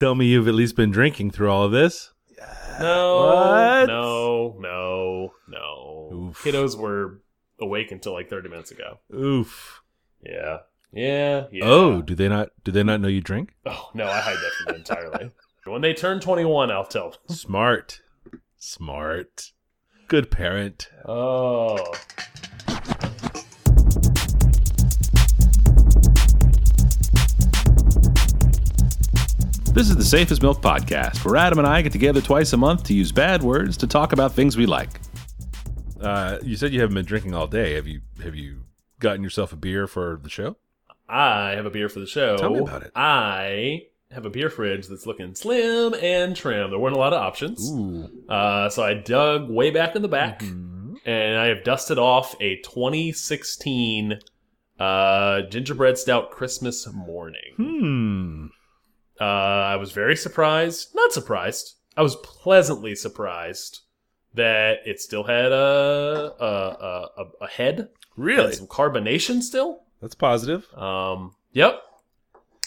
Tell me you've at least been drinking through all of this. No, What? no, no, no. Oof. Kiddos were awake until like 30 minutes ago. Oof. Yeah. Yeah. yeah. Oh, do they not? Do they not know you drink? Oh, no, I hide that from them entirely. when they turn 21, I'll tell them. Smart. Smart. Good parent. Oh. This is the Safe as Milk Podcast, where Adam and I get together twice a month to use bad words to talk about things we like. Uh, you said you haven't been drinking all day. Have you? Have you gotten yourself a beer for the show? I have a beer for the show. Tell me about it. I have a beer fridge that's looking slim and trim. There weren't a lot of options. Ooh. Uh, so I dug way back in the back Mm-hmm. and I have dusted off a 2016 uh, gingerbread stout Christmas morning. Hmm. Uh, I was very surprised. Not surprised. I was pleasantly surprised that it still had a a, a, a, head. Really? Some carbonation still. That's positive. Um, yep.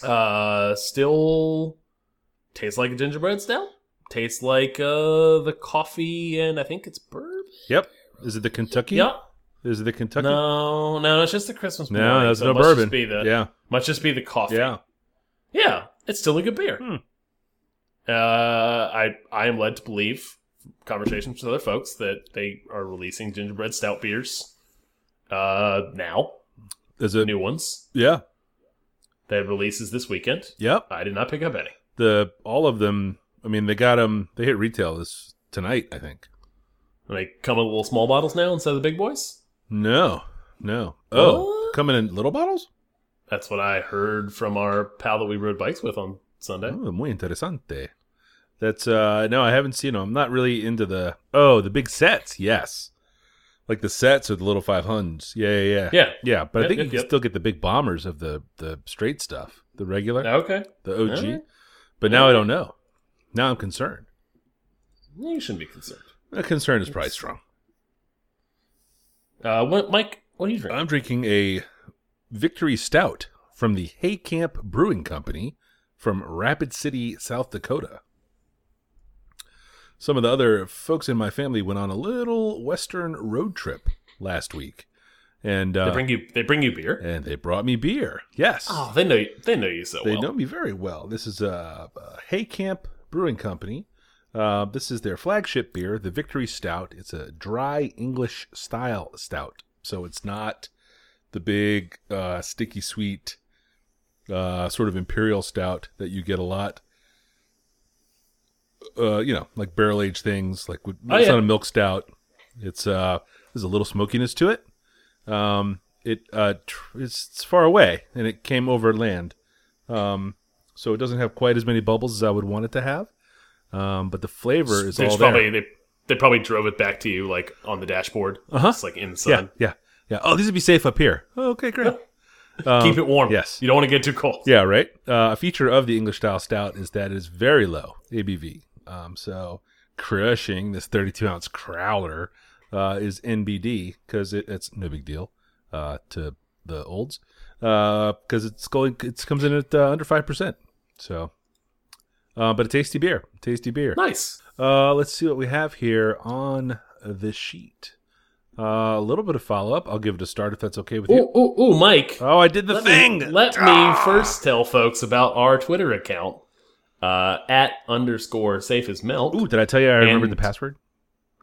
Uh, still tastes like a gingerbread stout. Tastes like uh the coffee and I think it's bourbon. Yep. Is it the Kentucky? Yep. Is it the Kentucky? No, no, it's just the Christmas. No, morning, that's so no it must just bourbon. Be the, yeah. Must just be the coffee. Yeah. Yeah, it's still a good beer. Hmm. Uh, I I am led to believe, conversations with other folks, that they are releasing gingerbread stout beers. Uh, now Is it? new ones. Yeah. They have releases this weekend. Yep. I did not pick up any. The all of them. I mean, they got them. They hit retail this tonight. I think. They come in little small bottles now instead of the big boys. No. No. Oh, What? coming in little bottles. That's what I heard from our pal that we rode bikes with on Sunday. Oh, muy interesante. That's uh no, I haven't seen them. I'm not really into the oh the big sets. Yes, like the sets or the little five hunds. Yeah, yeah, yeah. Yeah. yeah. But I think yep, you can yep. still get the big bombers of the the straight stuff, the regular, Okay. the OG. Alright. But now I don't know. Now I'm concerned. You shouldn't be concerned. Uh, concern is probably strong. Uh, what, Mike? What are you drinking? I'm drinking a Victory Stout from the Hay Camp Brewing Company from Rapid City, South Dakota. Some of the other folks in my family went on a little western road trip last week, and uh, they bring you. They bring you beer. and they brought me beer. Yes, Oh, they know. You, they know you so well. they well. know me very well. This is a, a Hay Camp Brewing Company. Uh, this is their flagship beer, the Victory Stout. It's a dry English style stout, so it's not the big uh, sticky sweet uh, sort of imperial stout that you get a lot. Uh, you know, like barrel aged things. Like with- Oh, it's yeah. not a milk stout. It's uh, there's a little smokiness to it. Um, it uh, tr- it's, it's far away, and it came over land. Um, so it doesn't have quite as many bubbles as I would want it to have. Um, but the flavor is There's all probably there. they they probably drove it back to you like on the dashboard. Uh-huh. It's like in the sun. yeah, yeah. Oh, these would be safe up here. Oh, okay, great. Keep it warm. yes. You don't want to get too cold. Yeah, right. Uh, a feature of the English style stout is that it is very low ABV. Um, so crushing this 32 ounce crowler uh, is NBD because it, it's no big deal uh, to the olds because it's going it comes in at uh, under five percent. So, uh, but a tasty beer, tasty beer. Nice. Uh, let's see what we have here on the sheet. Uh, a little bit of follow up. I'll give it a start if that's okay with you. Ooh, ooh, ooh, Mike. Oh, I did the let thing. Me, let me first tell folks about our Twitter account uh, at underscore safe as milk. Ooh, did I tell you I remembered the password?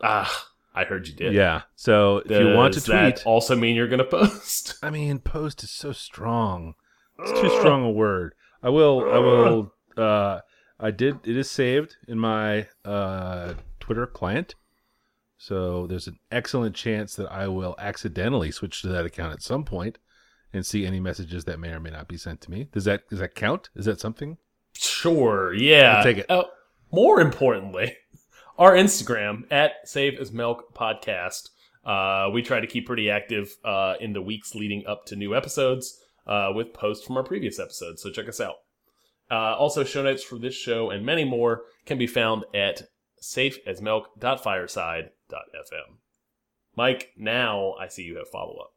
Ah, I heard you did. Yeah. So if you want to Does that tweet, also mean you're going to post? I mean, post is so strong. It's too strong a word. I will. I will. Uh, I did. It is saved in my uh, Twitter client. So there's an excellent chance that I will accidentally switch to that account at some point and see any messages that may or may not be sent to me. Does that does that count? Is that something? Sure, yeah. I'll take it. Uh, more importantly, our Instagram at Safe as Milk Podcast. Uh, we try to keep pretty active uh, in the weeks leading up to new episodes uh, with posts from our previous episodes. So check us out. Uh, also, show notes for this show and many more can be found at safeasmilk.fireside.fm. Mike, now I see you have follow up.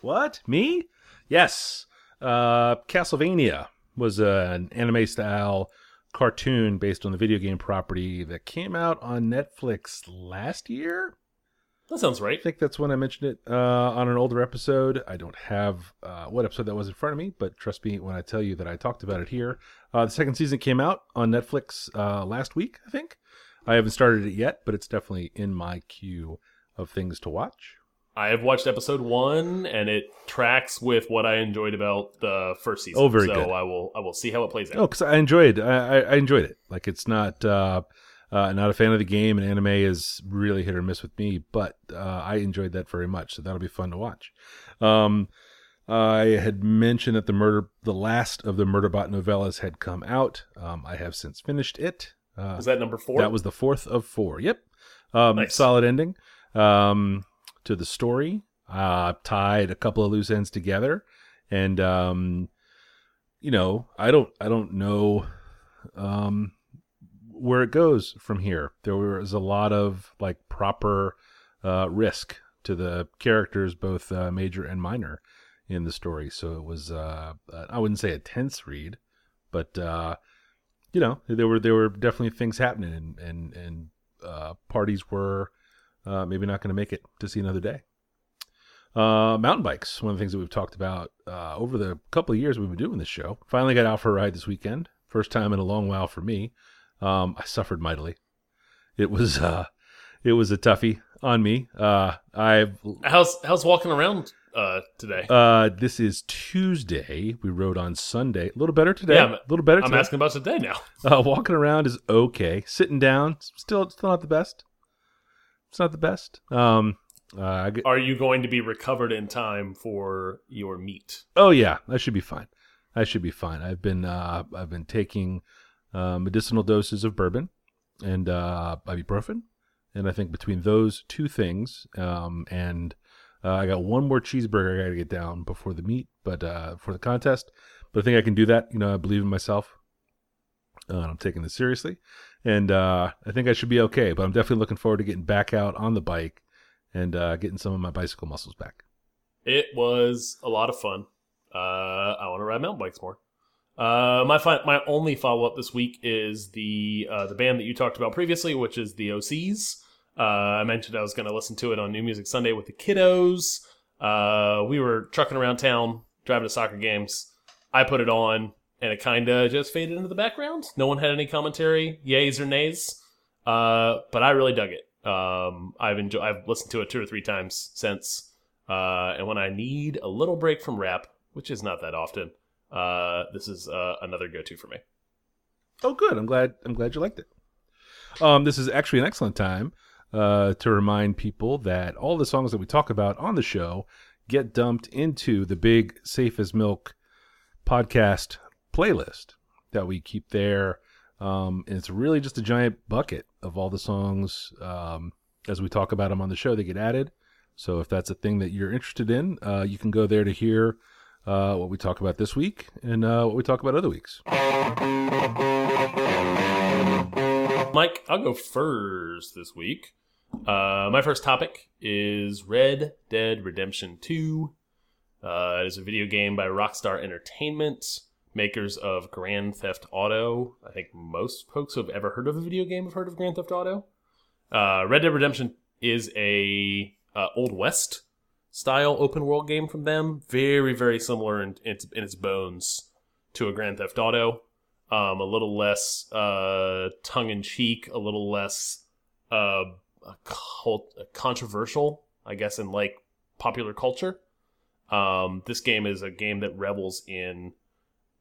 What? Me? Yes. Uh, Castlevania. was uh, an anime style cartoon based on the video game property that came out on Netflix last year. That sounds right. I think that's when I mentioned it uh, on an older episode. I don't have uh, what episode that was in front of me, but trust me when I tell you that I talked about it here. Uh, the second season came out on Netflix uh, last week, I think. I haven't started it yet, but it's definitely in my queue of things to watch. I have watched episode one, and it tracks with what I enjoyed about the first season. Oh, very so good. I will I will see how it plays out. Oh, because I enjoyed, I, I- I enjoyed it. Like it's not, uh, uh, not a fan of the game, and anime is really hit or miss with me. But uh, I enjoyed that very much, so that'll be fun to watch. Um, I had mentioned that the murder, the last of the Murderbot novellas had come out. Um, I have since finished it. Uh, Was that number four? that was the fourth of four. Yep. Um, Nice. Solid ending um, to the story. Uh, tied a couple of loose ends together, and um, you know, I don't, I don't know um, where it goes from here. There was a lot of like proper uh, risk to the characters, both uh, major and minor, in the story. So it was, uh, uh, I wouldn't say a tense read, but uh, you know, there were there were definitely things happening, and and and uh, parties were uh, maybe not going to make it to see another day. Uh, mountain bikes, one of the things that we've talked about uh, over the couple of years we've been doing this show. Finally got out for a ride this weekend. First time in a long while for me. Um, I suffered mightily. It was uh, it was a toughie on me. Uh, I've how's how's walking around uh, today? uh, this is Tuesday. We rode on Sunday. A little better today. Yeah, a little better. I'm asking about today now. Uh, walking around is okay. Sitting down, still, still not the best. It's not the best. Um, uh, get, Are you going to be recovered in time for your meet? oh yeah, I should be fine. I should be fine. I've been, uh, I've been taking uh, medicinal doses of bourbon and uh, ibuprofen, and I think between those two things, um, and uh, I got one more cheeseburger I got to get down before the meet, but uh, for the contest. But I think I can do that. You know, I believe in myself. Uh, I'm taking this seriously, and uh, I think I should be okay. But I'm definitely looking forward to getting back out on the bike and uh, getting some of my bicycle muscles back. It was a lot of fun. Uh, I want to ride mountain bikes more. My my only follow up this week is the the band that you talked about previously, which is the OCs. Uh, I mentioned I was going to listen to it on New Music Sunday with the kiddos. Uh, we were trucking around town, driving to soccer games. I put it on, and it kind of just faded into the background. No one had any commentary, yays or nays. Uh, but I really dug it. Um, I've enjoyed. I've listened to it two or three times since. Uh, and when I need a little break from rap, which is not that often, uh, this is uh, another go-to for me. Oh, good. I'm glad. I'm glad you liked it. Um, this is actually an excellent time uh, to remind people that all the songs that we talk about on the show get dumped into the big Safe as Milk podcast playlist that we keep there. Um, and it's really just a giant bucket of all the songs um, as we talk about them on the show. They get added. So if that's a thing that you're interested in, uh, you can go there to hear uh, what we talk about this week and uh, what we talk about other weeks. Mike, I'll go first this week. Uh, my first topic is Red Dead Redemption 2. Uh, it is a video game by Rockstar Entertainment, makers of Grand Theft Auto. I think most folks who have ever heard of a video game have heard of Grand Theft Auto. Uh, Red Dead Redemption is a uh, Old West style open world game from them. Very, very similar in, in, its, in its bones to a Grand Theft Auto. Um, a little less uh, tongue in cheek, a little less uh, cult, controversial, I guess, in like popular culture. Um, this game is a game that revels in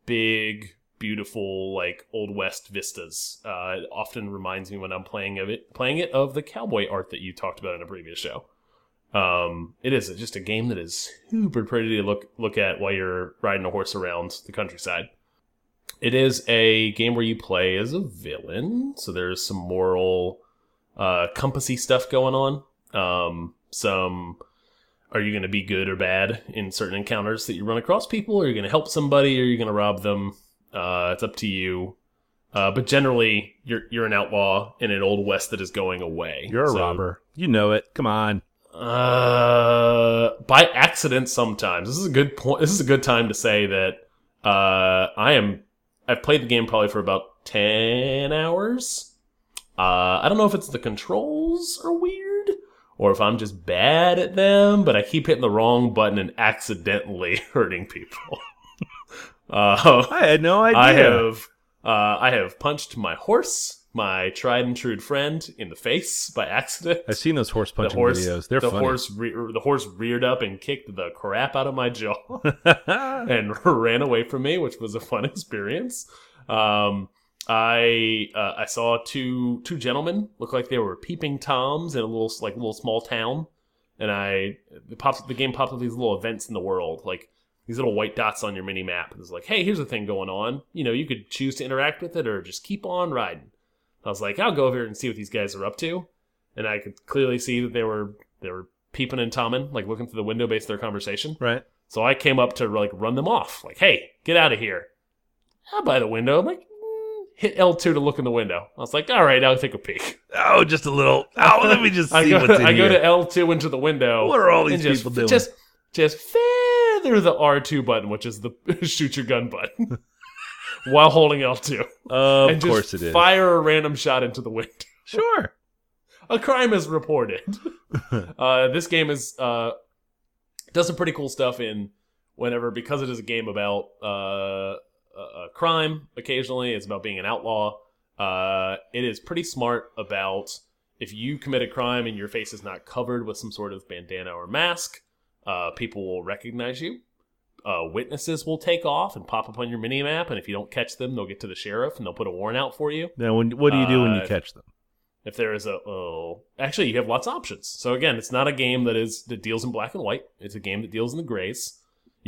big, beautiful, like old west vistas. Uh, it often reminds me when I'm playing of it, playing it of the cowboy art that you talked about in a previous show. Um, it is just a game that is super pretty to look look at while you're riding a horse around the countryside. It is a game where you play as a villain, so there's some moral, uh, compassy stuff going on. Um, some are you going to be good or bad in certain encounters that you run across people? Are you going to help somebody? Or are you going to rob them? Uh, it's up to you. Uh, but generally, you're you're an outlaw in an old west that is going away. You're a So, robber. You know it. Come on. Uh, by accident sometimes. This is a good point. This is a good time to say that uh, I am I've played the game probably for about ten hours. Uh, I don't know if it's the controls are weird or if I'm just bad at them, but I keep hitting the wrong button and accidentally hurting people. uh, I had no idea. I have uh, I have punched my horse, my tried and true friend, in the face by accident. I've seen those horse the punching horse, videos. They're the funny. horse, the horse reared up and kicked the crap out of my jaw and ran away from me, which was a fun experience. Um, I uh, I saw two two gentlemen look like they were peeping toms in a little like little small town, and I the pops the game pops up these little events in the world like these little white dots on your mini map. It's like, hey, here's a thing going on. You know, you could choose to interact with it or just keep on riding. I was like, I'll go over here and see what these guys are up to, and I could clearly see that they were they were peeping and tomming, like looking through the window based on their conversation. right. So I came up to like run them off, like, "Hey, get out of here!" Out by the window, I'm like, hit L two to look in the window. I was like, "All right, I'll take a peek." Oh, just a little. Oh, let me just I see go, what's in I go to L two into the window. what are all these just, people doing? Just, just feather the R two button, which is the shoot your gun button, while holding L two, of and course just it is. fire a random shot into the window. Sure. a crime is reported. uh, this game is uh, does some pretty cool stuff in whenever because it is a game about uh, a, a crime. Occasionally, it's about being an outlaw. Uh, it is pretty smart about if you commit a crime and your face is not covered with some sort of bandana or mask, uh, people will recognize you. Uh, witnesses will take off and pop up on your mini map, and if you don't catch them, they'll get to the sheriff and they'll put a warrant out for you Now, when, what do you do when you Uh, catch them? if there is a oh actually you have lots of options so again it's not a game that is that deals in black and white it's a game that deals in the grays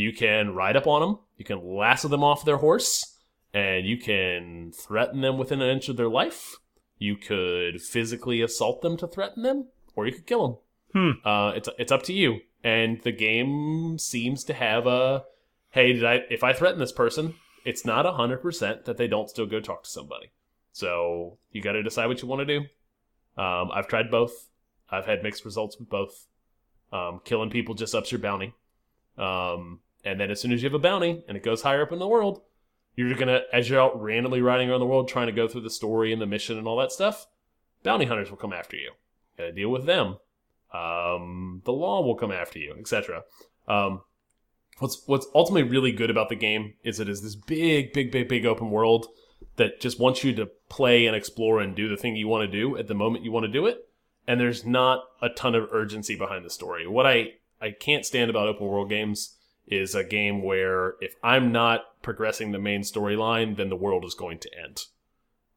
you can ride up on them you can lasso them off their horse and you can threaten them within an inch of their life you could physically assault them to threaten them or you could kill them Hmm. uh, it's, it's up to you and the game seems to have a hey did i if i threaten this person it's not 100% that they don't still go talk to somebody so you got to decide what you want to do um, I've tried both. I've had mixed results with both. Um, killing people just ups your bounty. Um, and then as soon as you have a bounty and it goes higher up in the world, you're gonna, as you're out randomly riding around the world trying to go through the story and the mission and all that stuff, bounty hunters will come after you. Gotta deal with them. Um, the law will come after you, etc. Um, what's what's ultimately really good about the game is it is this big, big, big, big open world that just wants you to play and explore and do the thing you want to do at the moment you want to do it. And there's not a ton of urgency behind the story. What I, I can't stand about open world games is a game where if I'm not progressing the main storyline, then the world is going to end.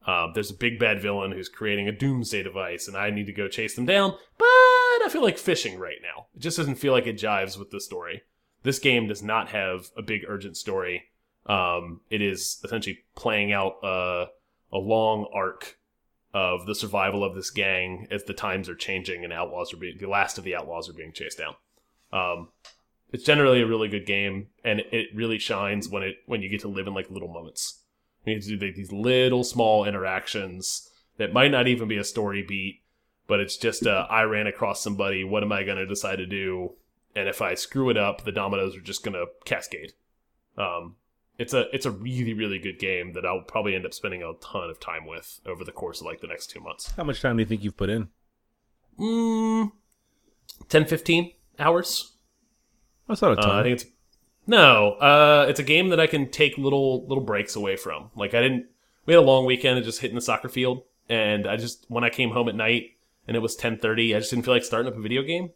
Um, there's a big bad villain who's creating a doomsday device, and I need to go chase them down. But I feel like fishing right now. It just doesn't feel like it jives with the story. This game does not have a big urgent story. Um, it is essentially playing out a, a long arc of the survival of this gang as the times are changing and outlaws are being the last of the outlaws are being chased down. Um, it's generally a really good game, and it really shines when it when you get to live in like little moments. You get to do these little small interactions that might not even be a story beat, but it's just uh, I ran across somebody. What am I going to decide to do? And if I screw it up, the dominoes are just going to cascade. Um, it's a it's a really really good game that I'll probably end up spending a ton of time with over the course of like the next two months. How much time do you think you've put in? Mm, 10, 15 hours. That's not a Uh, ton. I think it's no. Uh, it's a game that I can take little little breaks away from. Like I didn't. We had a long weekend of just hitting the soccer field, and I just when I came home at night and it was ten thirty, I just didn't feel like starting up a video game.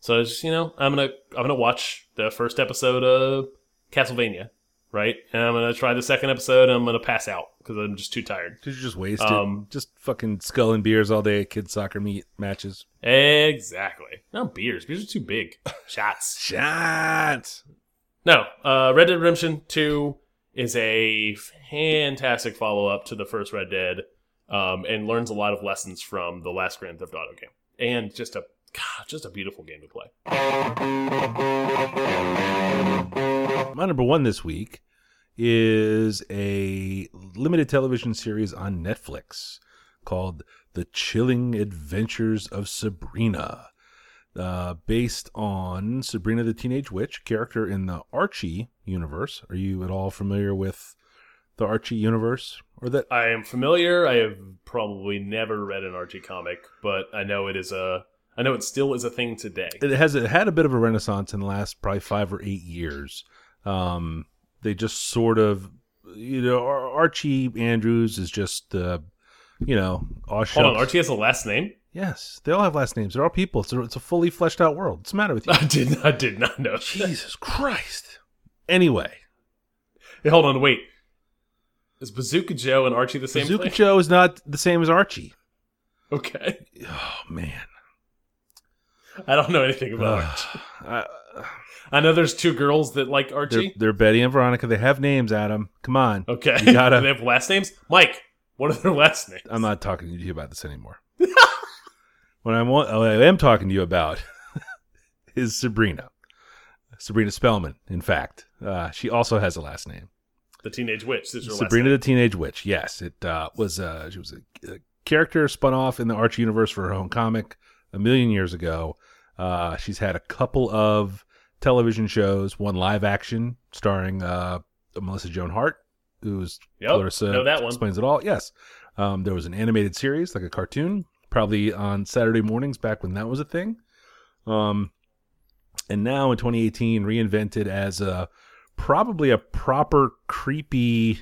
So I was just you know I'm gonna I'm gonna watch the first episode of Castlevania, right? And I'm gonna try the second episode. and I'm gonna pass out because I'm just too tired. Did you're just waste it? Um, Just fucking skull and beers all day at kids soccer meet matches. Exactly. Not beers. Beers are too big. Shots. Shots. No, uh, Red Dead Redemption 2 is a fantastic follow up to the first Red Dead um, and learns a lot of lessons from the last Grand Theft Auto game. And just a God, just a beautiful game to play. My number one this week is a limited television series on Netflix called The Chilling Adventures of Sabrina. Uh, based on Sabrina the Teenage Witch, character in the Archie universe. Are you at all familiar with the Archie universe, or that I am familiar. I have probably never read an Archie comic, but I know it is a. I know it still is a thing today. it has it had a bit of a renaissance in the last probably five or eight years. Um, they just sort of, you know, Archie Andrews is just, uh, you know, aw Hold on. Archie has a last name. Yes, they all have last names. They're all people. It's a, it's a fully fleshed out world. What's the matter with you? I did not, I did not know. Jesus Christ. Anyway, Hey, hold on, wait. Is Bazooka Joe and Archie the same Bazooka thing? Joe is not the same as Archie. Okay, Oh man. I don't know anything about Archie. Uh, I know there's two girls that like they're, Archie. they're Betty and Veronica. They have names, Adam. Come on. Okay, You gotta- Do they have last names. Mike, what are their last names? I'm not talking to you about this anymore. what I want, what I am talking to you about is Sabrina. Sabrina Spellman, in fact. Uh, she also has a last name. the Teenage Witch. This is your Sabrina the Teenage Witch. Yes, it uh, was. Uh, she was a, a character spun off in the Archie universe for her own comic a million years ago. Uh, she's had a couple of television shows, one live action starring uh, Melissa Joan Hart, who's Yep, Clarissa know that one. explains it all. Yes, um, there was an animated series, like a cartoon, probably on Saturday mornings back when that was a thing. Um, and now in 2018, reinvented as a probably a proper creepy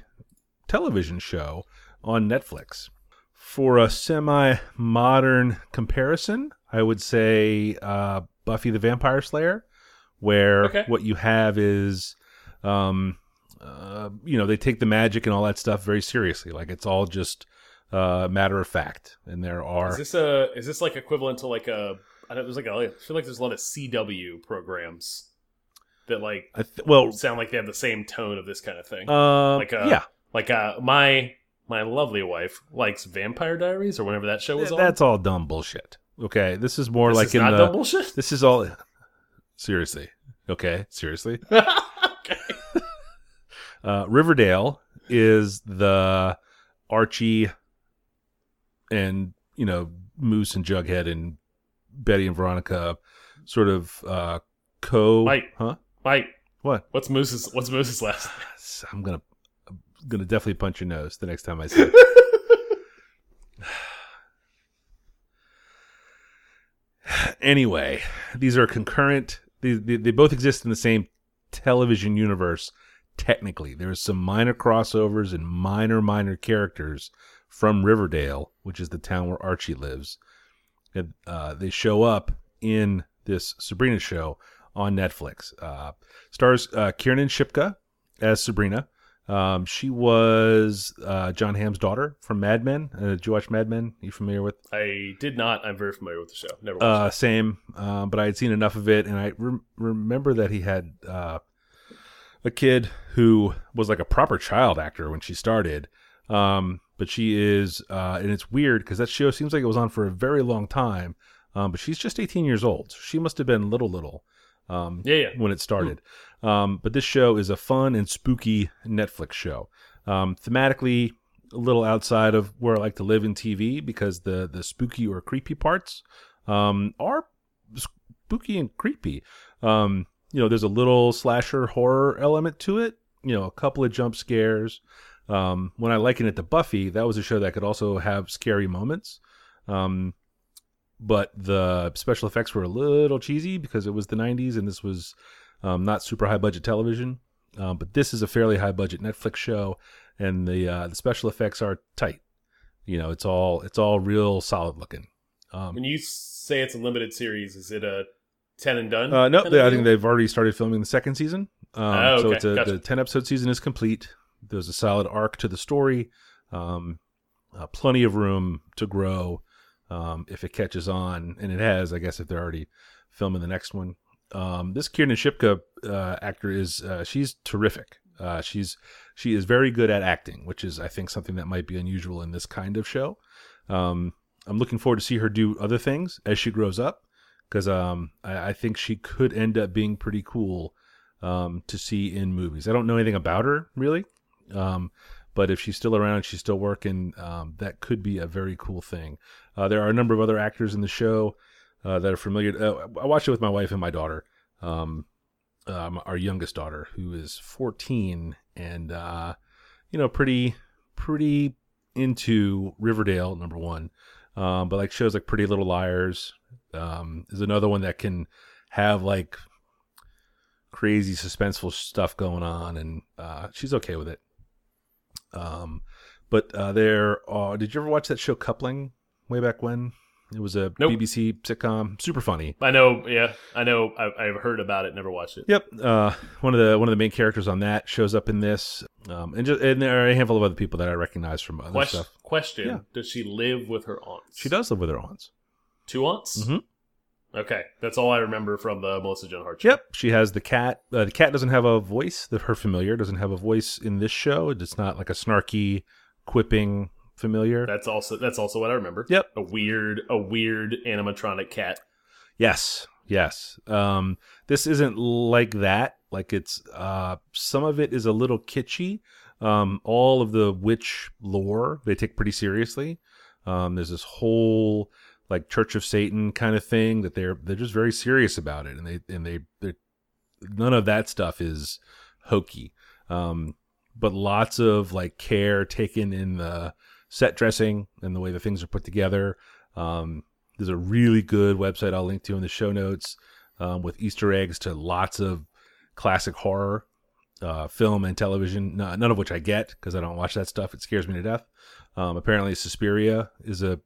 television show on Netflix. For a semi modern comparison, I would say uh, Buffy the Vampire Slayer, where Okay. what you have is, um, uh, you know, they take the magic and all that stuff very seriously. Like it's all just uh, matter of fact. And there are. Is this a? Is this like equivalent to like a? I don't. There's like a. I feel like there's a lot of CW programs that like I th- well, sound like they have the same tone of this kind of thing. uh, like uh, yeah, like uh, my my lovely wife likes Vampire Diaries or whenever that show was Th- on. that's all dumb bullshit. Okay, this is more This like is in not the. dumb bullshit. This is all. Seriously. Okay, seriously. okay. Uh, Riverdale is the Archie and you know Moose and Jughead and Betty and Veronica sort of uh, co. Mike. Huh? Mike, What? what's Moose's What's Moose's last? I'm gonna I'm gonna definitely punch your nose the next time I see it. anyway, these are concurrent. They, they, they both exist in the same television universe. Technically, there's some minor crossovers and minor, minor characters from Riverdale, which is the town where Archie lives. And, uh, they show up in this Sabrina show on Netflix. Uh, stars uh, Kiernan Shipka as Sabrina. Um, she was uh, Jon Hamm's daughter from Mad Men. Uh, did you watch Mad Men? you familiar with? I did not. I'm very familiar with the show. Never watched Uh, same, uh, but I had seen enough of it, and I rem- remember that he had uh, a kid who was like a proper child actor when she started. Um, but she is, uh, and it's weird because that show seems like it was on for a very long time. Um, but she's just 18 years old. So she must have been little, little. Um, Yeah, yeah. when it started. Um, but this show is a fun and spooky Netflix show. Um, thematically, a little outside of where I like to live in TV because the the spooky or creepy parts um, are spooky and creepy. Um, you know, there's a little slasher horror element to it. You know, a couple of jump scares. Um, when I liken it to Buffy, that was a show that could also have scary moments. Um, but the special effects were a little cheesy because it was the 90s and this was um, not super high budget television. Um, but this is a fairly high budget Netflix show, and the uh, the special effects are tight. You know, it's all it's all real solid looking. Um, When you say it's a limited series, is it a ten and done? uh, no, they, I think they've already started filming the second season. Um, Oh, So okay. it's a, Gotcha. the ten episode season is complete. There's a solid arc to the story. Um, uh, plenty of room to grow um, if it catches on, and it has. I guess if they're already filming the next one. Um, this Kiernan Shipka uh, actor is uh, she's terrific. Uh, she's she is very good at acting, which is I think something that might be unusual in this kind of show. Um, I'm looking forward to see her do other things as she grows up because um, I, I think she could end up being pretty cool um, to see in movies. I don't know anything about her really, um, but if she's still around, she's still working. Um, that could be a very cool thing. Uh, there are a number of other actors in the show uh, that are familiar. Uh, I watched it with my wife and my daughter, um, um, our youngest daughter, who is 14, and uh, you know, pretty pretty into Riverdale number one, um, but like shows like Pretty Little Liars um, is another one that can have like crazy suspenseful stuff going on, and uh, she's okay with it. Um, but uh, there, are, did you ever watch that show Coupling way back when? It was a Nope. BBC sitcom, super funny. I know. Yeah, I know. I, I've heard about it. Never watched it. Yep. Uh, one of the one of the main characters on that shows up in this, um, and just and there are a handful of other people that I recognize from other Question. stuff. Question: Yeah. Does she live with her aunts? She does live with her aunts. Two aunts. Mhm. Okay, that's all I remember from the Melissa Joan Hart show. Yep. She has the cat. Uh, the cat doesn't have a voice. The, her familiar doesn't have a voice in this show. It's not like a snarky, quipping familiar. That's also that's also what I remember. Yep. A weird a weird animatronic cat. Yes, yes. Um, this isn't like that. Like it's uh, some of it is a little kitschy. Um, all of the witch lore they take pretty seriously. Um, there's this whole like Church of Satan kind of thing that they're they're just very serious about it, and they and they they none of that stuff is hokey. Um, but lots of like care taken in the set dressing and the way the things are put together. Um, there's a really good website I'll link to in the show notes um, with Easter eggs to lots of classic horror uh, film and television, none of which I get because I don't watch that stuff. It scares me to death. Um, apparently, Suspiria is a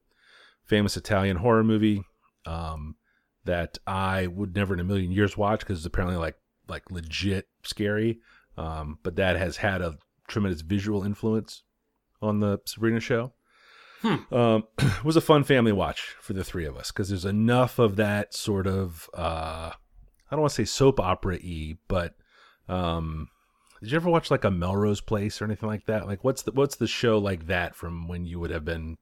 famous Italian horror movie um, that I would never in a million years watch because it's apparently like like legit scary. Um, but that has had a tremendous visual influence on the Sabrina show. Um, it was a fun family watch for the three of us because there's enough of that sort of uh, I don't want to say soap opera y, but um, did you ever watch like a Melrose Place or anything like that? Like what's the what's the show like that from when you would have been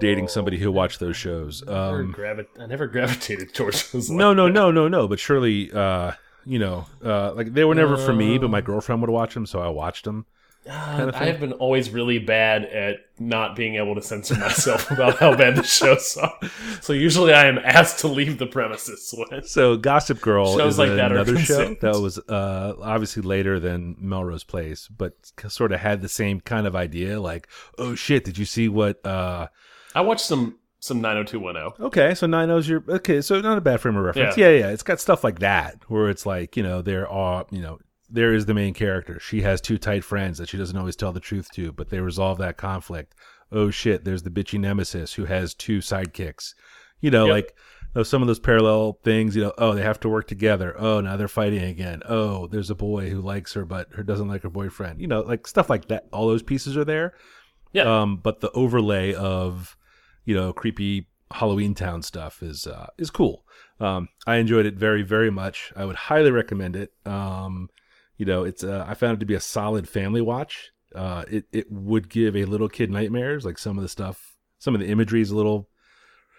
dating somebody who watched those shows? Never Um, gravi- I never gravitated towards those. no, like no, that. no, no, no. But surely, uh, you know, uh, like they were never for me, but my girlfriend would watch them, so I watched them. Uh, I have been always really bad at not being able to censor myself about how bad the shows are. So usually I am asked to leave the premises when. So Gossip Girl Shows is like that are another show that was uh, obviously later than Melrose Place, but sort of had the same kind of idea. Like, oh shit, did you see what? Uh, I watched some some 90210. okay, so nine knows you're okay. So not a bad frame of reference. Yeah. yeah, It's got stuff like that where it's like you know there are you know there is the main character. She has two tight friends that she doesn't always tell the truth to, but they resolve that conflict. Oh shit, there's the bitchy nemesis who has two sidekicks. You know, Yep. like those, some of those parallel things. You know, oh they have to work together. Oh now they're fighting again. Oh there's a boy who likes her but her doesn't like her boyfriend. You know, like stuff like that. All those pieces are there. Yeah. Um, but the overlay of you know creepy Halloween Town stuff is uh, is cool. Um, I enjoyed it very very much. I would highly recommend it. Um, you know, it's uh, I found it to be a solid family watch. Uh, it it would give a little kid nightmares. Like some of the stuff, some of the imagery is a little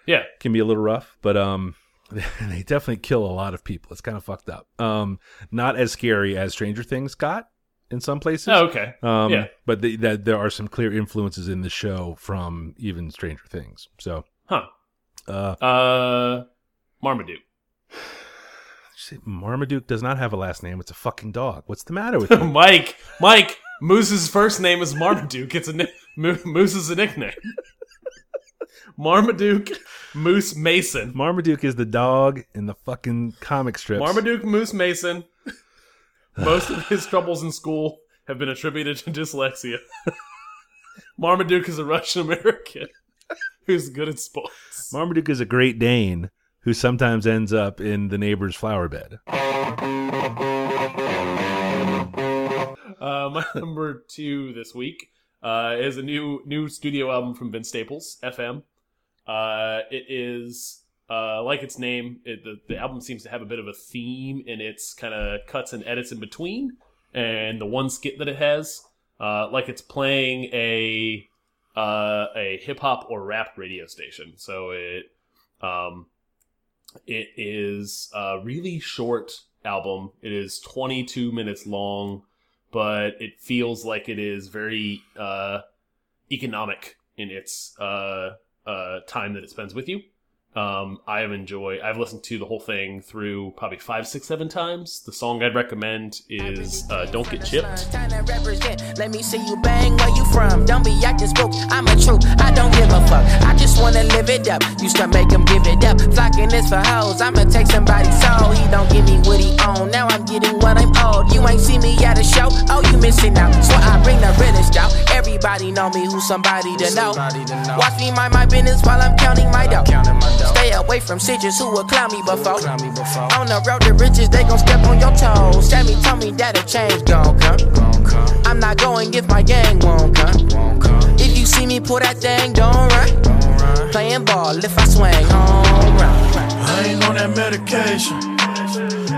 Yeah. can be a little rough, but um, they definitely kill a lot of people. It's kind of fucked up. Um, not as scary as Stranger Things got in some places. Oh, okay. Um, Yeah. But the, that there are some clear influences in the show from even Stranger Things. So, Huh. uh, Uh, Marmaduke. Marmaduke does not have a last name. It's a fucking dog. What's the matter with you? Mike. Mike. Moose's first name is Marmaduke. It's a Moose is a nickname. Marmaduke Moose Mason. Marmaduke is the dog in the fucking comic strips. Marmaduke Moose Mason. Most of his troubles in school have been attributed to dyslexia. Marmaduke is a Russian American who's good at sports. Marmaduke is a Great Dane who sometimes ends up in the neighbor's flower bed. Uh, my number two this week uh, is a new new studio album from Vince Staples, FM. Uh, it is uh, like its name. It, the, the album seems to have a bit of a theme in its kind of cuts and edits in between, and the one skit that it has, uh, like it's playing a uh, a hip hop or rap radio station. So it um, it is a really short album. It is 22 minutes long but it feels like it is very uh, economic in its uh, uh, time that it spends with you. Um, I have enjoyed. I've listened to the whole thing through probably five, six, seven times. The song I'd recommend is uh, "Don't Get Chipped." Let me see you bang. Where you from? Don't be acting spook. I'm a true. I don't give a fuck. I just wanna live it up. Used to make him give it up. Flocking this for hoes. I'ma take somebody's soul. He don't give me what he own. Now I'm getting what I'm owed. You ain't see me at a show. Oh, you missing out. So I bring the realest out. Everybody know me. Who's somebody to know? Watch me mind my business while I'm counting my dough. Stay away from bitches who will clown me before. On the road to riches, they gon' step on your toes. Sammy told me that a change gon' come. I'm not going if my gang won't come. If you see me pull that thing, don't run. Playing ball if I swing home run. I ain't on that medication.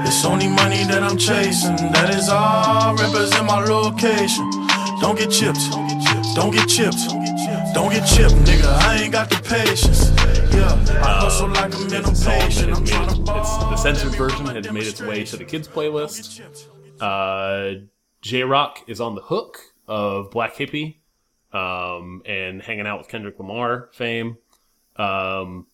It's only money that I'm chasing. That is all represent my location. Don't get chipped. Don't get chipped. Don't get chipped, nigga. I ain't got the patience. Yeah, I hustle like a The song had patient. I'm trying to ball. it's, the censored version had made its way to the kids playlist. Uh, Jay Rock is on the hook of Black Hippy, um, and hanging out with Kendrick Lamar fame. Um,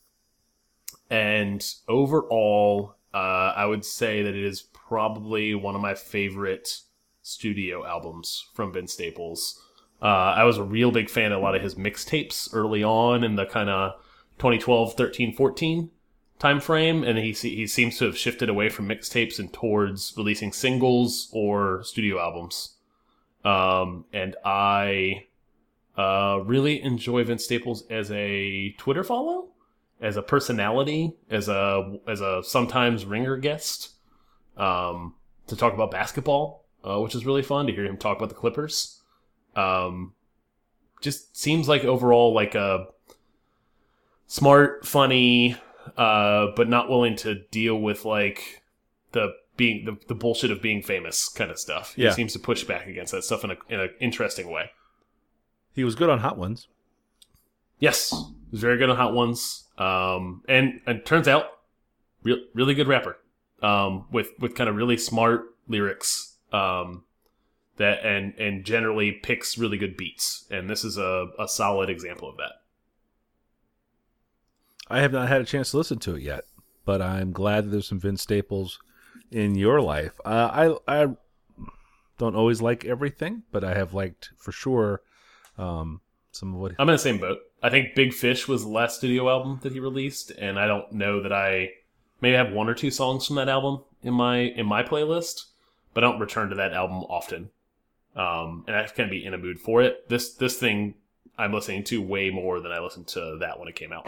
and overall, uh, I would say that it is probably one of my favorite studio albums from Vince Staples. Uh, I was a real big fan of a lot of his mixtapes early on in the kind of 2012, 13, 14 time frame, and he he seems to have shifted away from mixtapes and towards releasing singles or studio albums. Um, and I uh, really enjoy Vince Staples as a Twitter follow, as a personality, as a as a sometimes ringer guest, um, to talk about basketball, uh, which is really fun to hear him talk about the Clippers. Um, just seems like overall like a smart, funny, uh, but not willing to deal with like the being the, the bullshit of being famous kind of stuff. Yeah. He seems to push back against that stuff in a in an interesting way. He was good on Hot Ones. Yes, he was very good on Hot Ones, um, and and turns out, real really good rapper, um, with with kind of really smart lyrics, um, that and and generally picks really good beats, and this is a a solid example of that. I have not had a chance to listen to it yet, but I'm glad that there's some Vince Staples in your life. Uh, I I don't always like everything, but I have liked for sure um, some of what. I'm in the same boat. I think Big Fish was the last studio album that he released, and I don't know that I maybe have one or two songs from that album in my in my playlist, but I don't return to that album often. Um, and I can be in a mood for it. This this thing I'm listening to way more than I listened to that when it came out.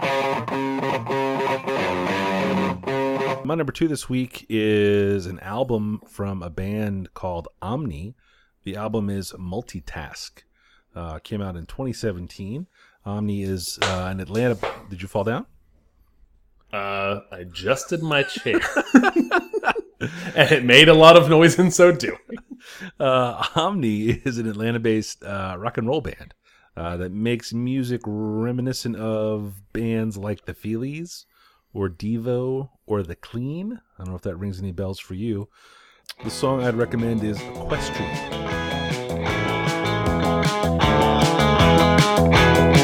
My number two this week is an album from a band called Omni. The album is Multitask. Uh, came out in 2017. Omni is uh, an Atlanta. Did you fall down? Uh, I adjusted my chair, and it made a lot of noise in so doing. Uh, Omni is an Atlanta-based uh, rock and roll band uh, that makes music reminiscent of bands like the Feelies or Devo or the Clean. I don't know if that rings any bells for you. The song I'd recommend is Equestrian. Son,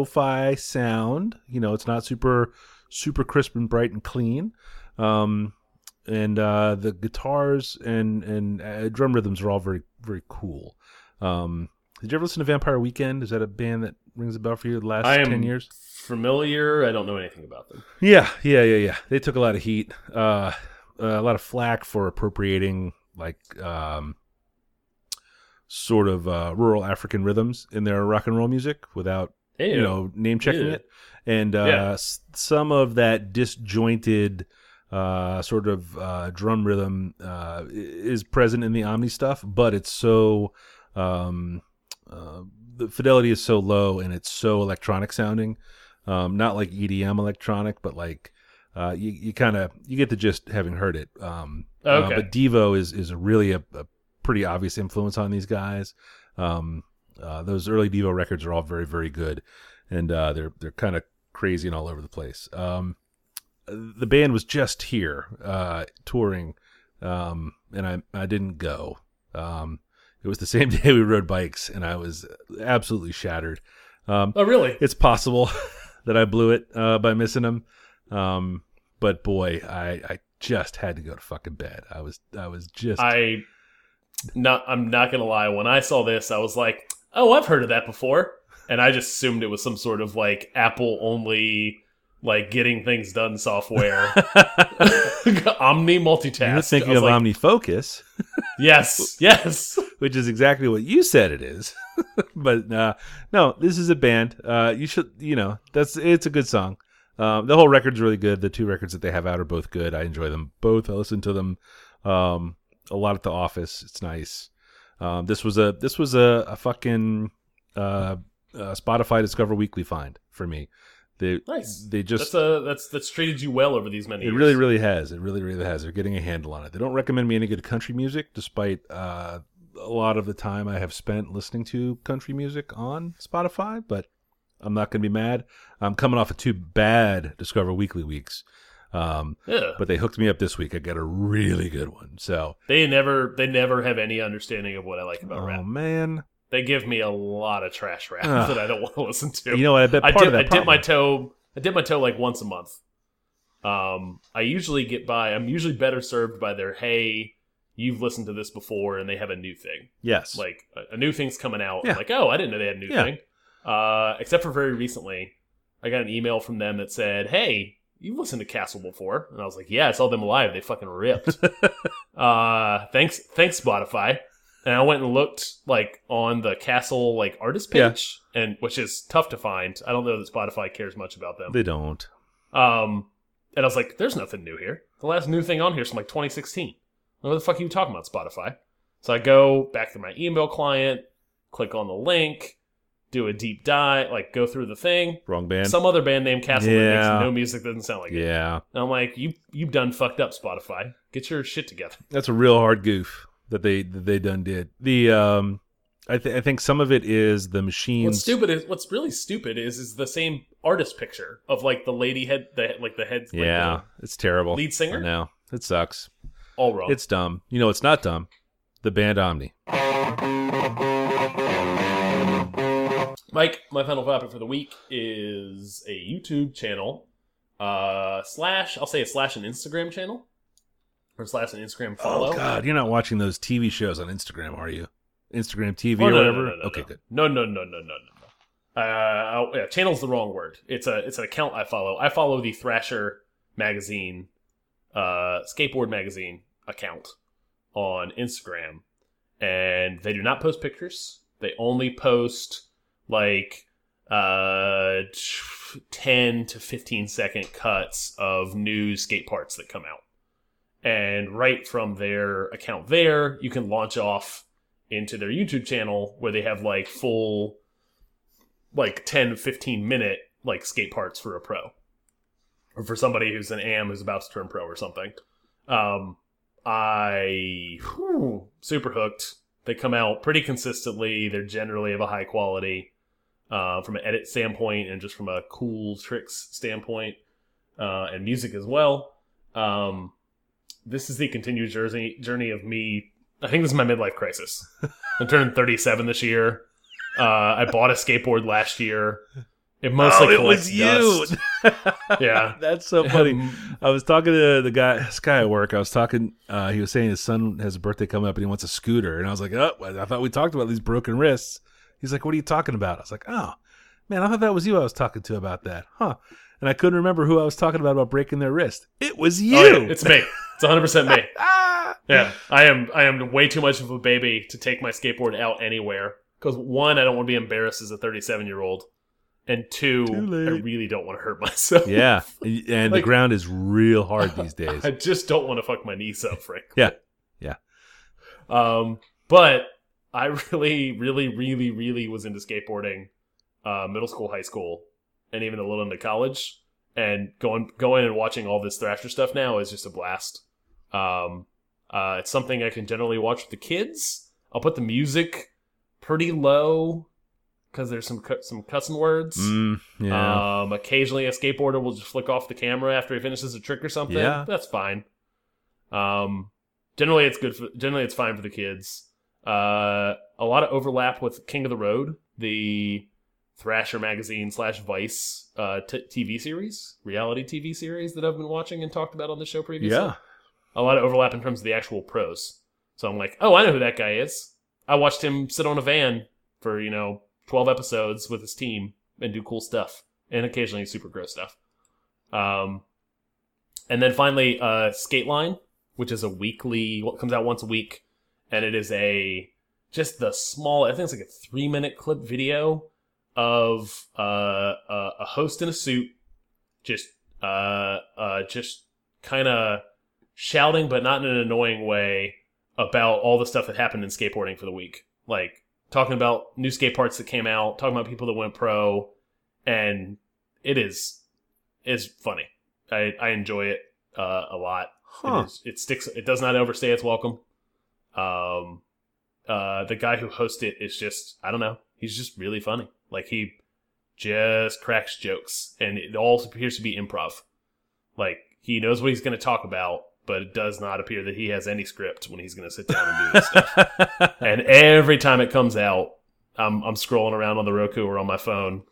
lo-fi sound. You know, it's not super, super crisp and bright and clean. Um, and uh, the guitars and and uh, drum rhythms are all very, very cool. Um, did you ever listen to Vampire Weekend? Is that a band that rings a bell for you? The last I am ten years? familiar. I don't know anything about them. Yeah, yeah, yeah, yeah. They took a lot of heat, uh, a lot of flack for appropriating like um, sort of uh, rural African rhythms in their rock and roll music without Ew. you know name checking Ew. it, and uh, Yeah. some of that disjointed uh, sort of uh, drum rhythm uh, is present in the Omni stuff, but it's so um, uh, the fidelity is so low and it's so electronic sounding, um, not like EDM electronic, but like. Uh, you you kind of you get the gist having heard it. Um, uh, Okay. but Devo is is really a, a pretty obvious influence on these guys. Um, uh, those early Devo records are all very very good, and uh, they're they're kind of crazy and all over the place. Um, the band was just here uh, touring, um, and I I didn't go. Um, it was the same day we rode bikes, and I was absolutely shattered. Um, Oh, really? it's possible that I blew it uh, by missing them, um, but boy, I I just had to go to fucking bed. I was I was just I not. I'm not gonna lie. When I saw this, I was like, "Oh, I've heard of that before," and I just assumed it was some sort of like Apple only, like getting things done software. Omni multitask. You're thinking of like, OmniFocus, Yes, yes. which is exactly what you said it is. but uh, no, this is a band. Uh, you should, you know, that's it's a good song. Um, the whole record's really good. The two records that they have out are both good. I enjoy them both. I listen to them um, a lot at the office. It's nice. Um, this was a this was a, a fucking uh, uh, Spotify Discover Weekly find for me. They Nice. they just That's a that's that's treated you well over these many. Years. It years. really, really has. It really, really has. They're getting a handle on it. They don't recommend me any good country music, despite uh, a lot of the time I have spent listening to country music on Spotify. But I'm not going to be mad. I'm coming off of two bad Discover Weekly weeks, um, Yeah. but they hooked me up this week. I got a really good one. So, They never they never have any understanding of what I like about oh rap. man, They give me a lot of trash rap Ugh. that I don't want to listen to. you know what? I bet I dip, I dip my toe. I dip my toe like once a month. Um, I usually get by. I'm usually better served by their hey, you've listened to this before, and they have a new thing. yes, Like a, a new thing's coming out. Yeah. Like oh, I didn't know they had a new Yeah. thing. Uh, except for very recently, I got an email from them that said, "Hey, you've listened to Castle before," and I was like, "Yeah, I saw them live. They fucking ripped." uh, thanks, thanks Spotify. And I went and looked like on the Castle like artist Yeah. page, and which is tough to find. I don't know that Spotify cares much about them. they don't. Um, and I was like, "There's nothing new here. The last new thing on here is from like 2016. What the fuck are you talking about, Spotify?" So I go back to my email client, click on the link, do a deep dive, like go through the thing. Wrong band. Some other band named Castle that makes no music doesn't sound like it. yeah, I'm like, you you've done fucked up, Spotify. Get your shit together. that's a real hard goof that they that they done did. The um, I, th- I think some of it is the machines. What's stupid is what's really stupid is is the same artist picture of like the lady head, the like the head, like, Yeah, it's terrible. lead singer? No, it sucks. all wrong. It's dumb. You know, it's not dumb. The band Omni. Mike, my final topic for the week is a YouTube channel, uh, slash, I'll say a slash an Instagram channel, or slash an Instagram follow. Oh God, you're not watching those TV shows on Instagram, are you? Instagram TV Oh, or no, whatever. no, no, no, okay, good. No, no, no, no, no, no, no. Uh, oh, yeah, channel's the wrong word. It's a it's an account I follow. I follow the Thrasher magazine, uh, skateboard magazine account on Instagram, and they do not post pictures. They only post like uh 10 to 15 second cuts of new skate parts that come out. And right from their account there you can launch off into their youtube channel where they have like full like 10 15 minute like skate parts for a pro. Or for somebody who's an am who's about to turn pro or something. Um i whew, super hooked. They come out pretty consistently. They're generally of a high quality uh, from an edit standpoint and just from a cool tricks standpoint uh, and music as well. Um, this is the continued journey journey of me. I think this is my midlife crisis. I turned 37 this year. Uh, I bought a skateboard last year. It mostly oh, it was you. Yeah. that's so funny. I was talking to the guy, this guy at work. I was talking. Uh, he was saying his son has a birthday coming up and he wants a scooter. And I was like, oh, I thought we talked about these broken wrists. He's like, what are you talking about? I was like, oh, Man, I thought that was you I was talking to about that, huh? And I couldn't remember who I was talking about about breaking their wrist. It was you. Oh, yeah, it's me. It's 100 percent me. ah! Yeah, I am. I am way too much of a baby to take my skateboard out anywhere. Because one, I don't want to be embarrassed as a 37 year old, and two, I really don't want to hurt myself. Yeah, and the ground is real hard these days. I just don't want to fuck my knees up, frankly. Yeah. Yeah. Um, but I really, really, really, really was into skateboarding, uh, middle school, high school, and even a little into college. And going, going and watching all this Thrasher stuff now is just a blast. Um, uh, it's something I can generally watch with the kids. I'll put the music pretty low because there's some cu- some cussing words. Mm, yeah. Um, occasionally, a skateboarder will just flick off the camera after he finishes a trick or something. Yeah. that's fine. Um, generally, it's good. For, generally, it's fine for the kids. Uh, a lot of overlap with King of the Road, the Thrasher magazine slash Vice uh, t- TV series, reality TV series that I've been watching and talked about on the show previously. yeah. a lot of overlap in terms of the actual pros. So I'm like, oh, I know who that guy is. I watched him sit on a van for you know 12 episodes with his team and do cool stuff, and occasionally super gross stuff. Um, and then finally, uh, Skate Line, which is a weekly, what comes out once a week, and it is a just the small, I think it's like a three minute clip video of uh, a, a host in a suit, just uh, uh, just kind of shouting, but not in an annoying way, about all the stuff that happened in skateboarding for the week. Like talking about new skate parts that came out, talking about people that went pro, and it is is funny. I I enjoy it uh, a lot. Huh. It, is, it sticks. It does not overstay its welcome. Um, uh, the guy who hosts it is just I don't know. He's just really funny. Like he just cracks jokes, and it all appears to be improv. Like he knows what he's going to talk about, but it does not appear that he has any script when he's going to sit down and do this stuff. And every time it comes out, I'm I'm scrolling around on the Roku or on my phone,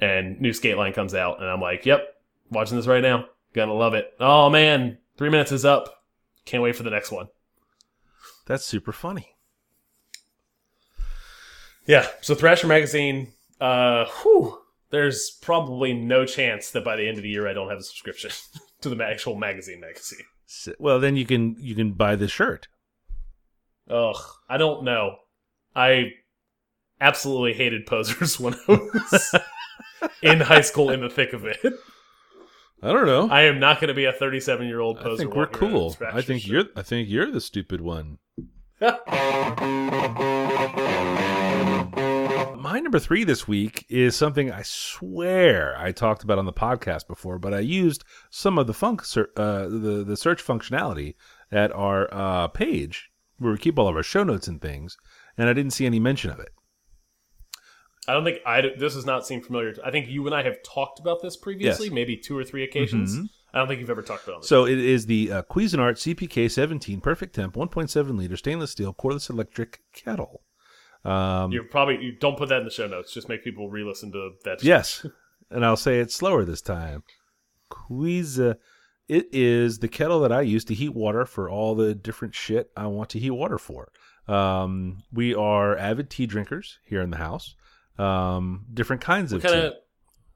and new skate line comes out, and I'm like, "Yep, watching this right now. Gonna love it." Oh man, three minutes is up. Can't wait for the next one. That's super funny. Yeah. So Thrasher magazine. Uh, whew, there's probably no chance that by the end of the year I don't have a subscription to the actual magazine magazine. Well, then you can you can buy the shirt. Ugh, I don't know. I absolutely hated posers when I was in high school in the thick of it. I don't know. I am not going to be a 37 year old I poser. think we're walking around in cool. I think shirt. you're I think you're the stupid one. My number three this week is something I swear I talked about on the podcast before, but I used some of the funk ser- uh, the the search functionality at our uh, page where we keep all of our show notes and things, and I didn't see any mention of it. I don't think I. This does not seem familiar. I think you and I have talked about this previously, Yes. maybe two or three occasions. Mhm. I don't think you've ever talked about it. So it is the uh, Cuisinart CPK 17 Perfect Temp 1.7 liter stainless steel cordless electric kettle. Um, you probably you don't put that in the show notes. Just make people re-listen to that. Yes, and I'll say it slower this time. Quiza. It is the kettle that I use to heat water for all the different shit I want to heat water for. Um, we are avid tea drinkers here in the house. Um, different kinds What of kind tea. of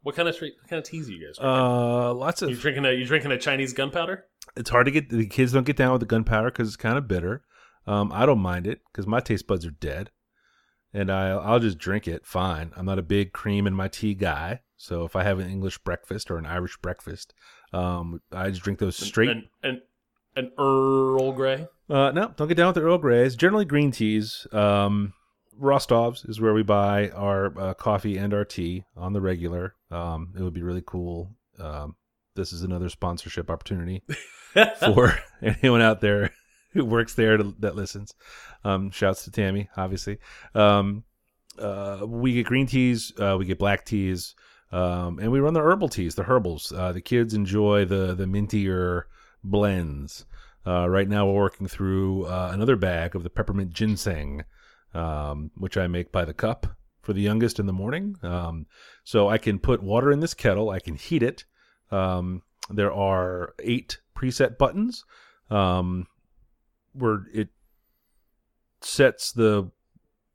what kind of what kind of teas are you guys? Drinking? uh, lots you of. drinking a you drinking a Chinese gunpowder? It's hard to get the kids don't get down with the gunpowder because it's kind of bitter. Um, I don't mind it because my taste buds are dead, and I I'll just drink it fine. I'm not a big cream in my tea guy, so if I have an English breakfast or an Irish breakfast, um, I just drink those straight. An an, an Earl Grey. Uh, no, don't get down with the Earl Greys. Generally green teas. Um, Rostov's is where we buy our uh, coffee and our tea on the regular. Um, it would be really cool. Um, this is another sponsorship opportunity for anyone out there who works there to, that listens. Um, shouts to Tammy, obviously. Um, uh, we get green teas, uh, we get black teas, um, and we run the herbal teas, the herbals. Uh, the kids enjoy the the mintier blends. Uh, right now, we're working through uh, another bag of the peppermint ginseng, um, which I make by the cup for the youngest in the morning. Um, so I can put water in this kettle, I can heat it. Um, there are eight preset buttons um, where it sets the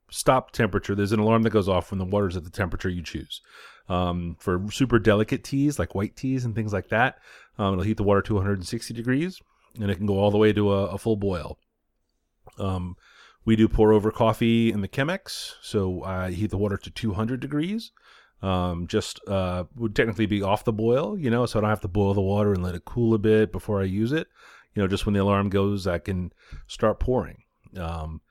stop temperature. There's an alarm that goes off when the water's at the temperature you choose. Um, for super delicate teas like white teas and things like that, um, it'll heat the water to 160 degrees, and it can go all the way to a, a full boil. Um, we do pour over coffee in the Chemex, so I heat the water to 200 degrees. Um, just uh, would technically be off the boil, you know, so I don't have to boil the water and let it cool a bit before I use it. You know, just when the alarm goes, I can start pouring. Um,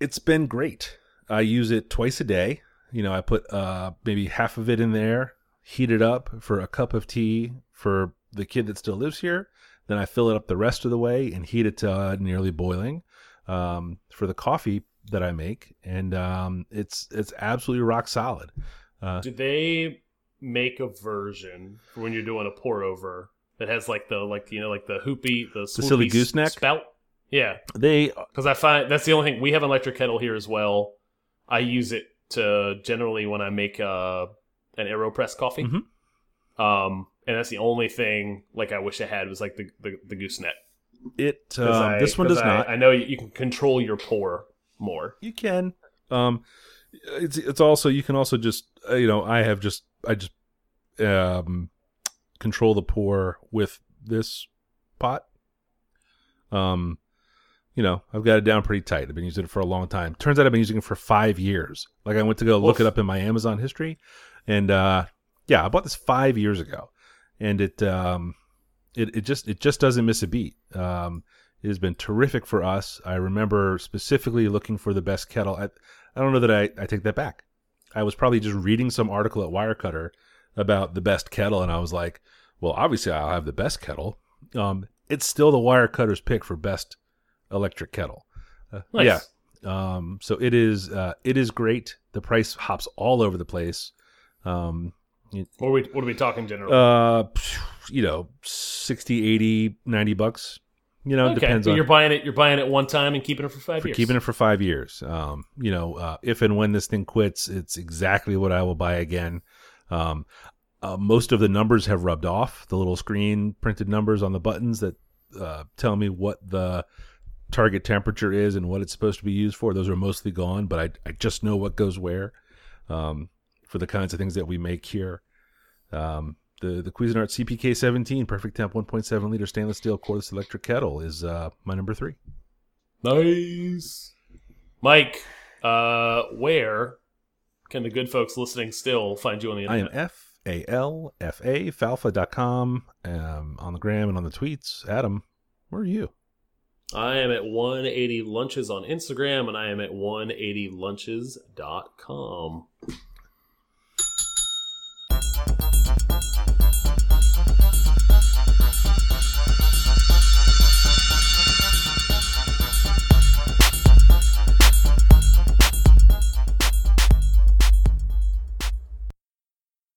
it's been great. I use it twice a day. You know, I put uh, maybe half of it in there, heat it up for a cup of tea for the kid that still lives here. Then I fill it up the rest of the way and heat it to uh, nearly boiling um, for the coffee that I make, and um, it's it's absolutely rock solid. Uh, Do they make a version for when you're doing a pour over that has like the like you know like the hoopy the, silly swoopy gooseneck? spout? Yeah, they because I find that's the only thing we have an electric kettle here as well. I use it to generally when I make uh, an Aeropress coffee. Mhm. Um, and that's the only thing like I wish I had was like the the, the gooseneck. It um, I- this one does I- not. I know you, you can control your pour more. You can. Um, it's it's also you can also just uh, you know I have just I just um control the pour with this pot. Um, you know I've got it down pretty tight. I've been using it for a long time. Turns out I've been using it for five years. Like I went to go look it up in my Amazon history, and uh, yeah, I bought this five years ago, and it um it, it just it just doesn't miss a beat. Um, it has been terrific for us. I remember specifically looking for the best kettle. I, I don't know that I, I take that back. I was probably just reading some article at Wirecutter about the best kettle, and I was like, well, obviously I'll have the best kettle. Um, it's still the Wirecutter's pick for best electric kettle. Uh, Nice. Yeah. Um, so it is uh, it is great. The price hops all over the place. Um, What are we what are we talking generally? uh, you know, 60, 80, 90 bucks. You know, okay, depends but on you're buying it. You're buying it one time and keeping it for five for years. keeping it for five years. Um, you know, uh, if and when this thing quits, it's exactly what I will buy again. Um, uh, most of the numbers have rubbed off. The little screen printed numbers on the buttons that uh, tell me what the target temperature is and what it's supposed to be used for. Those are mostly gone, but I, I just know what goes where um, for the kinds of things that we make here. Um, the the Cuisinart CPK 17 Perfect Temp 1.7 liter stainless steel cordless electric kettle is uh, my number three. Nice, Mike. Uh, where can the good folks listening still find you on the internet? I am F A L F A falfa.com um, on the gram and on the tweets. Adam, where are you? I am at 180 lunches on Instagram, and I am at 180lunches.com.